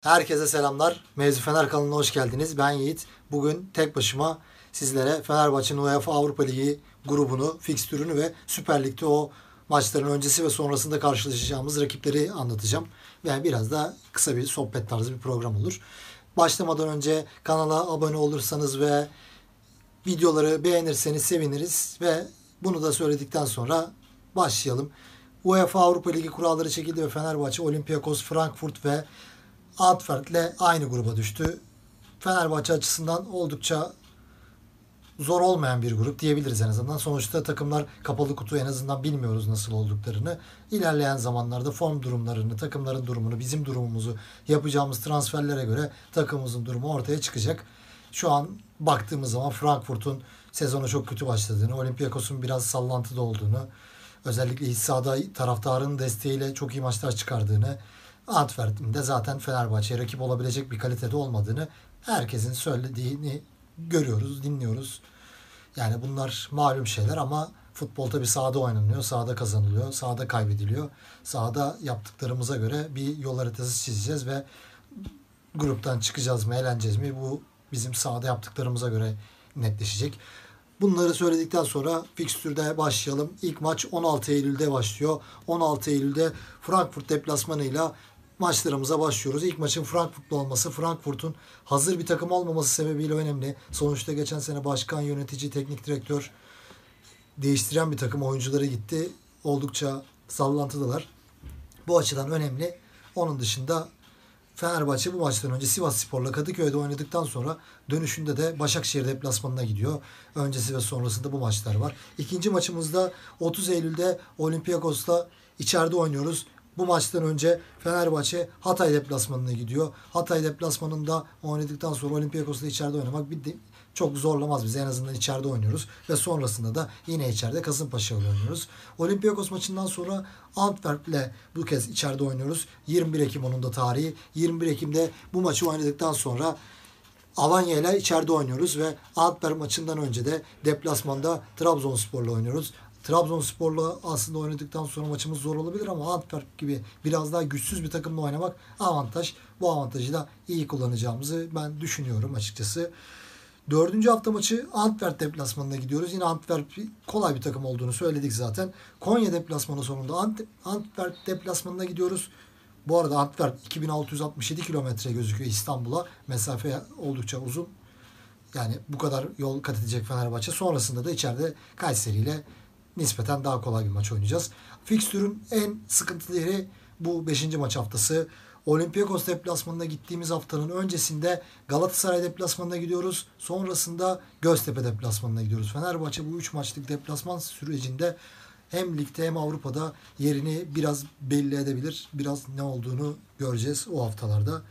Herkese selamlar. Mevzu Fener kanalına hoş geldiniz. Ben Yiğit. Bugün tek başıma sizlere Fenerbahçe'nin UEFA Avrupa Ligi grubunu, fikstürünü ve Süper Lig'de o maçların öncesi ve sonrasında karşılaşacağımız rakipleri anlatacağım. Yani biraz da kısa bir sohbet tarzı bir program olur. Başlamadan önce kanala abone olursanız ve videoları beğenirseniz seviniriz ve bunu da söyledikten sonra başlayalım. UEFA Avrupa Ligi kuralları çekildi ve Fenerbahçe, Olympiakos, Frankfurt ve Antwerp'le aynı gruba düştü. Fenerbahçe açısından oldukça zor olmayan bir grup diyebiliriz en azından. Sonuçta takımlar kapalı kutu en azından bilmiyoruz nasıl olduklarını. İlerleyen zamanlarda form durumlarını, takımların durumunu, bizim durumumuzu yapacağımız transferlere göre takımımızın durumu ortaya çıkacak. Şu an baktığımız zaman Frankfurt'un sezonu çok kötü başladığını, Olympiakos'un biraz sallantıda olduğunu, özellikle iç sahada desteğiyle çok iyi maçlar çıkardığını, Antwerp'in de zaten Fenerbahçe'ye rakip olabilecek bir kalitede olmadığını herkesin söylediğini görüyoruz, dinliyoruz. Yani bunlar malum şeyler ama futbol tabi sahada oynanıyor, sahada kazanılıyor, sahada kaybediliyor. Sahada yaptıklarımıza göre bir yol haritası çizeceğiz ve gruptan çıkacağız mı, eğleneceğiz mi bu bizim sahada yaptıklarımıza göre netleşecek. Bunları söyledikten sonra fikstürde başlayalım. İlk maç 16 Eylül'de başlıyor. 16 Eylül'de Frankfurt deplasmanıyla maçlarımıza başlıyoruz. İlk maçın Frankfurt'ta olması, Frankfurt'un hazır bir takım olmaması sebebiyle önemli. Sonuçta geçen sene başkan, yönetici, teknik direktör değiştiren bir takım oyuncuları gitti. Oldukça sallantıdalar. Bu açıdan önemli. Onun dışında Fenerbahçe bu maçtan önce Sivas Spor'la Kadıköy'de oynadıktan sonra dönüşünde de Başakşehir deplasmanına gidiyor. Öncesi ve sonrasında bu maçlar var. İkinci maçımızda 30 Eylül'de Olympiakos'ta içeride oynuyoruz. Bu maçtan önce Fenerbahçe Hatay deplasmanına gidiyor. Hatay deplasmanında oynadıktan sonra Olympiakos'ta içeride oynamak bir çok zorlamaz bizi. En azından içeride oynuyoruz. Ve sonrasında da yine içeride Kasımpaşa ile oynuyoruz. Olympiakos maçından sonra Antwerp'le bu kez içeride oynuyoruz. 21 Ekim onun da tarihi. 21 Ekim'de bu maçı oynadıktan sonra Alanya ile içeride oynuyoruz ve Antwerp maçından önce de deplasmanda Trabzonspor'la oynuyoruz. Trabzonspor'la aslında oynadıktan sonra maçımız zor olabilir ama Antwerp gibi biraz daha güçsüz bir takımla oynamak avantaj. Bu avantajı da iyi kullanacağımızı ben düşünüyorum açıkçası. Dördüncü hafta maçı Antwerp deplasmanına gidiyoruz. Yine Antwerp kolay bir takım olduğunu söyledik zaten. Konya deplasmanı sonunda Antwerp deplasmanına gidiyoruz. Bu arada Antwerp 2667 kilometre gözüküyor İstanbul'a. Mesafe oldukça uzun. Yani bu kadar yol kat edecek Fenerbahçe. Sonrasında da içeride Kayseri ile nispeten daha kolay bir maç oynayacağız. Fikstürün en sıkıntılı yeri bu 5. maç haftası. Olympiakos deplasmanına gittiğimiz haftanın öncesinde Galatasaray deplasmanına gidiyoruz. Sonrasında Göztepe deplasmanına gidiyoruz. Fenerbahçe bu 3 maçlık deplasman sürecinde hem ligde hem Avrupa'da yerini biraz belli edebilir. Biraz ne olduğunu göreceğiz o haftalarda.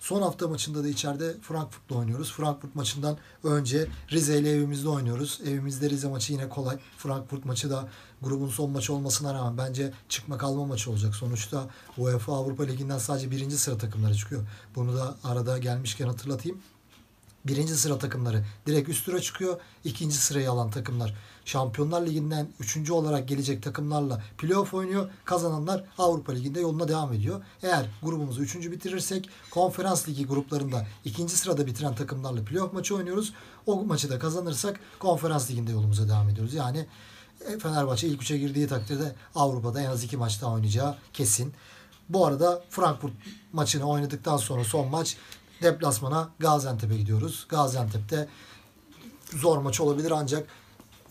Son hafta maçında da içeride Frankfurt'la oynuyoruz. Frankfurt maçından önce Rize ile evimizde oynuyoruz. Evimizde Rize maçı yine kolay. Frankfurt maçı da grubun son maçı olmasına rağmen bence çıkma kalma maçı olacak. Sonuçta UEFA Avrupa Ligi'nden sadece birinci sıra takımları çıkıyor. Bunu da arada gelmişken hatırlatayım birinci sıra takımları direkt üst tura çıkıyor. İkinci sırayı alan takımlar Şampiyonlar Ligi'nden üçüncü olarak gelecek takımlarla playoff oynuyor. Kazananlar Avrupa Ligi'nde yoluna devam ediyor. Eğer grubumuzu üçüncü bitirirsek konferans ligi gruplarında ikinci sırada bitiren takımlarla playoff maçı oynuyoruz. O maçı da kazanırsak konferans liginde yolumuza devam ediyoruz. Yani e, Fenerbahçe ilk üçe girdiği takdirde Avrupa'da en az iki maç daha oynayacağı kesin. Bu arada Frankfurt maçını oynadıktan sonra son maç deplasmana Gaziantep'e gidiyoruz. Gaziantep'te zor maç olabilir ancak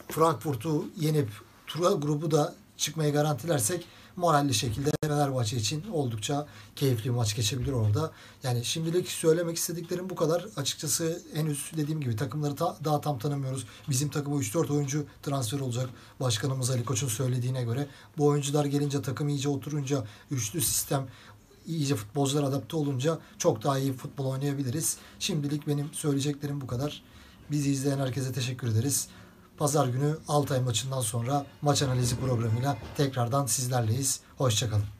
Frankfurt'u yenip tura grubu da çıkmayı garantilersek moralli şekilde Fenerbahçe için oldukça keyifli bir maç geçebilir orada. Yani şimdilik söylemek istediklerim bu kadar. Açıkçası henüz dediğim gibi takımları ta, daha tam tanımıyoruz. Bizim takıma 3-4 oyuncu transfer olacak. Başkanımız Ali Koç'un söylediğine göre. Bu oyuncular gelince takım iyice oturunca üçlü sistem iyice futbolcular adapte olunca çok daha iyi futbol oynayabiliriz. Şimdilik benim söyleyeceklerim bu kadar. Bizi izleyen herkese teşekkür ederiz. Pazar günü Altay maçından sonra maç analizi programıyla tekrardan sizlerleyiz. Hoşçakalın.